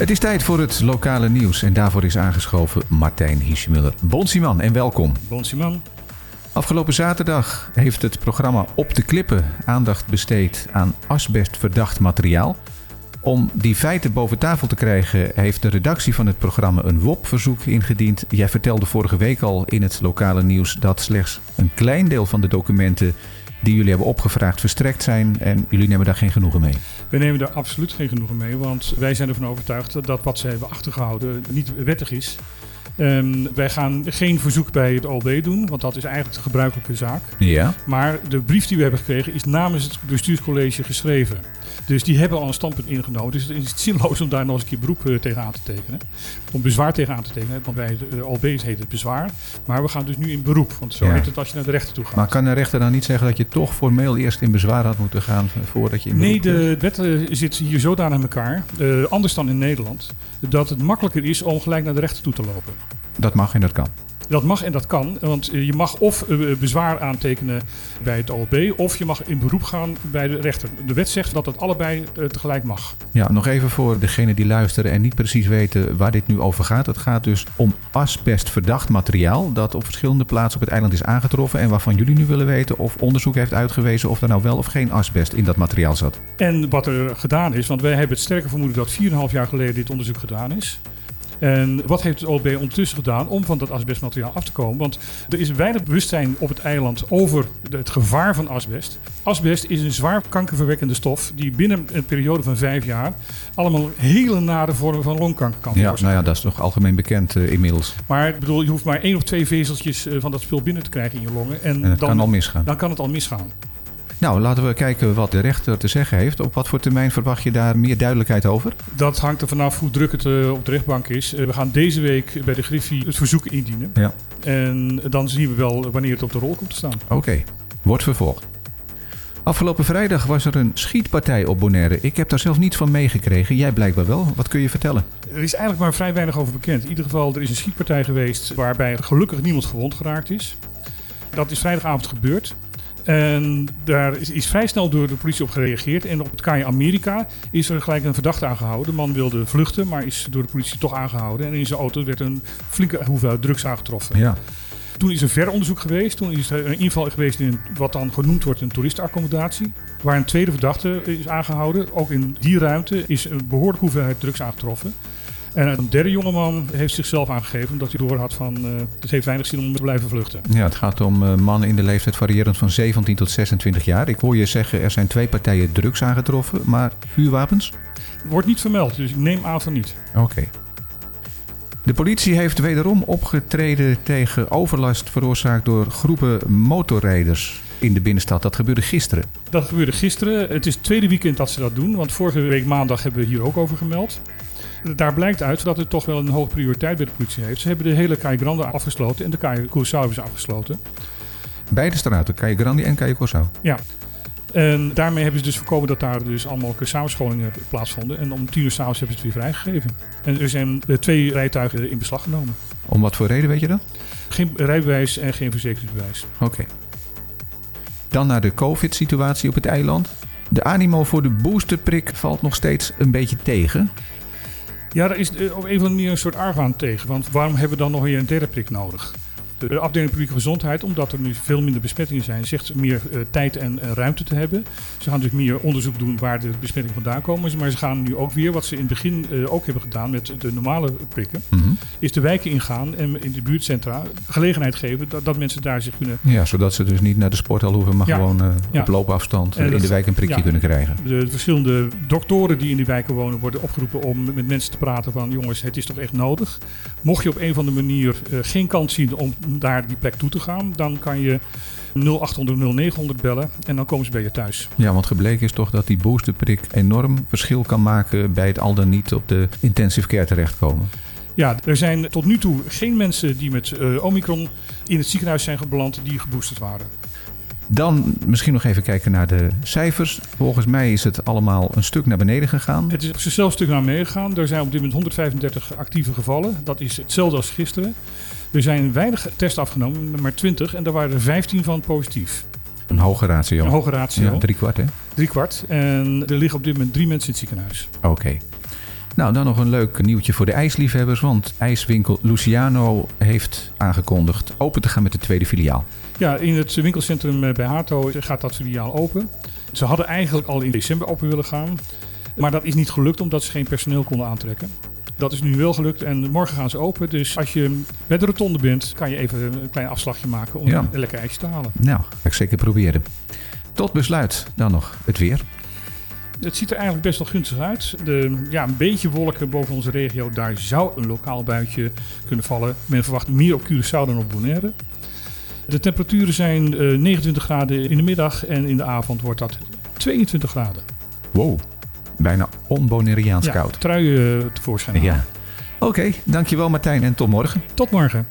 Het is tijd voor het lokale nieuws en daarvoor is aangeschoven Martijn Hiesjemuller. Bonsiman en welkom. Bonsiman. Afgelopen zaterdag heeft het programma Op de Klippen aandacht besteed aan asbestverdacht materiaal. Om die feiten boven tafel te krijgen heeft de redactie van het programma een WOP-verzoek ingediend. Jij vertelde vorige week al in het lokale nieuws dat slechts een klein deel van de documenten die jullie hebben opgevraagd verstrekt zijn en jullie nemen daar geen genoegen mee. We nemen daar absoluut geen genoegen mee, want wij zijn ervan overtuigd dat wat ze hebben achtergehouden niet wettig is. Um, wij gaan geen verzoek bij het OLB doen, want dat is eigenlijk de gebruikelijke zaak. Ja. Maar de brief die we hebben gekregen is namens het bestuurscollege geschreven. Dus die hebben al een standpunt ingenomen. Dus het is zinloos om daar nog eens een keer beroep uh, tegen aan te tekenen. Om bezwaar tegen aan te tekenen. Want bij de OLB heet het bezwaar. Maar we gaan dus nu in beroep. Want zo heet het als je naar de rechter toe gaat. Maar kan de rechter dan niet zeggen dat je toch formeel eerst in bezwaar had moeten gaan voordat je in beroep Nee, de wet uh, zit hier zodanig in elkaar. Uh, anders dan in Nederland. Dat het makkelijker is om gelijk naar de rechter toe te lopen. Dat mag en dat kan. Dat mag en dat kan, want eh, je mag of eh, bezwaar aantekenen bij het OLB, of je mag in beroep gaan bij de rechter. De wet zegt dat dat allebei eh, tegelijk mag. Ja, nog even voor degenen die luisteren en niet precies weten waar dit nu over gaat. Het gaat dus om asbestverdacht materiaal dat op verschillende plaatsen op het eiland is aangetroffen en waarvan jullie nu willen weten of onderzoek heeft uitgewezen of er nou wel of geen asbest in dat materiaal zat. En wat er gedaan is, want wij hebben het sterke vermoeden dat 4,5 jaar geleden dit onderzoek gedaan is. En wat heeft het OLB ondertussen gedaan om van dat asbestmateriaal af te komen? Want er is weinig bewustzijn op het eiland over het gevaar van asbest. Asbest is een zwaar kankerverwekkende stof die binnen een periode van vijf jaar allemaal hele nare vormen van longkanker kan veroorzaken. Ja, nou ja, dat is toch algemeen bekend uh, inmiddels. Maar ik bedoel, je hoeft maar één of twee vezeltjes uh, van dat spul binnen te krijgen in je longen. En, en dan, kan al misgaan. Dan kan het al misgaan. Nou, laten we kijken wat de rechter te zeggen heeft. Op wat voor termijn verwacht je daar meer duidelijkheid over? Dat hangt er vanaf hoe druk het uh, op de rechtbank is. Uh, we gaan deze week bij de Griffie het verzoek indienen. Ja. En dan zien we wel wanneer het op de rol komt te staan. Oké, okay. wordt vervolgd. Afgelopen vrijdag was er een schietpartij op Bonaire. Ik heb daar zelf niets van meegekregen. Jij blijkbaar wel. Wat kun je vertellen? Er is eigenlijk maar vrij weinig over bekend. In ieder geval, er is een schietpartij geweest waarbij gelukkig niemand gewond geraakt is. Dat is vrijdagavond gebeurd. En daar is, is, vrij snel door de politie op gereageerd. En op het KAI Amerika is er gelijk een verdachte aangehouden. De man wilde vluchten, maar is door de politie toch aangehouden. En in zijn auto werd een flinke hoeveelheid drugs aangetroffen. Ja. Toen is er ver onderzoek geweest. Toen is er een inval geweest in wat dan genoemd wordt een toeristenaccommodatie. Waar een tweede verdachte is aangehouden. Ook in die ruimte is een behoorlijke hoeveelheid drugs aangetroffen. En een derde jongeman heeft zichzelf aangegeven omdat hij door had van uh, het heeft weinig zin om te blijven vluchten. Ja, het gaat om uh, mannen in de leeftijd variërend van 17 tot 26 jaar. Ik hoor je zeggen er zijn twee partijen drugs aangetroffen, maar vuurwapens? Wordt niet vermeld, dus ik neem aan van niet. Oké. De politie heeft wederom opgetreden tegen overlast veroorzaakt door groepen motorrijders in de binnenstad. Dat gebeurde gisteren. Dat gebeurde gisteren. Het is het tweede weekend dat ze dat doen, want vorige week maandag hebben we hier ook over gemeld. Daar blijkt uit dat het toch wel een hoge prioriteit bij de politie heeft. Ze hebben de hele Calle Grande afgesloten en de Calle Curaçao is afgesloten. Beide straten, Calle Grande en Calle Curaçao? Ja. En daarmee hebben ze dus voorkomen dat daar dus allemaal samenscholingen plaatsvonden. En om tien uur s'avonds hebben ze het weer vrijgegeven. En er zijn twee rijtuigen in beslag genomen. Om wat voor reden weet je dat? Geen rijbewijs en geen verzekeringsbewijs. Oké. Dan naar de COVID-situatie op het eiland. De animo voor de boosterprik valt nog steeds een beetje tegen. Ja, daar is op een of andere manier een soort argwaan tegen. Want waarom hebben we dan nog weer een derde prik nodig? De afdeling publieke gezondheid, omdat er nu veel minder besmettingen zijn, zegt meer uh, tijd en uh, ruimte te hebben. Ze gaan dus meer onderzoek doen waar de besmettingen vandaan komen. Maar ze gaan nu ook weer, wat ze in het begin uh, ook hebben gedaan met de normale prikken, mm -hmm. is de wijken ingaan en in de buurtcentra gelegenheid geven dat, dat, mensen daar zich kunnen. Ja, zodat ze dus niet naar de sporthal hoeven, maar ja. gewoon ja. op loopafstand in de wijk een prikje ja. kunnen krijgen. De, de, verschillende doktoren die in die wijken wonen worden opgeroepen om met mensen te praten van jongens, het is toch echt nodig. Mocht je op een of andere manier geen kans zien om daar die plek toe te gaan, dan kan je 0800 0900 bellen en dan komen ze bij je thuis. Ja, want gebleken is toch dat die boosterprik enorm verschil kan maken bij het al dan niet op de intensive care terechtkomen. Ja, er zijn tot nu toe geen mensen die met uh, Omicron in het ziekenhuis zijn gebeland die geboosterd waren. Dan misschien nog even kijken naar de cijfers. Volgens mij is het allemaal een stuk naar beneden gegaan. Het is zelfs een stuk naar beneden gegaan. Er zijn op dit moment 135 actieve gevallen. Dat is hetzelfde als gisteren. Er zijn weinig tests afgenomen, maar 20. En daar waren er 15 van positief. Een hoge ratio. Een hoge ratio. Ja, drie kwart hè? Drie kwart. En er liggen op dit moment drie mensen in het ziekenhuis. Oké. Nou, dan nog een leuk nieuwtje voor de ijsliefhebbers. Want ijswinkel Luciano heeft aangekondigd open te gaan met de tweede filiaal. Ja, in het winkelcentrum eh, bij Hato gaat dat filiaal open. Ze hadden eigenlijk al in december open willen gaan. Maar dat is niet gelukt omdat ze geen personeel konden aantrekken. Dat is nu wel gelukt en morgen gaan ze open. Dus als je bij de rotonde bent, kan je even een klein afslagje maken om Ja. een lekker ijsje te halen. Nou, ga ik zeker proberen. Tot besluit dan nog het weer. Het ziet er eigenlijk best wel gunstig uit. De, ja, een beetje wolken boven onze regio. Daar zou een lokaal buitje kunnen vallen. Men verwacht meer op Curaçao dan op Bonaire. De temperaturen zijn eh, 29 graden in de middag en in de avond wordt dat 22 graden. Wow, bijna onboneriaans Ja, koud. truien eh, tevoorschijn. Ja. Oké, dankjewel Martijn en tot morgen. Tot morgen.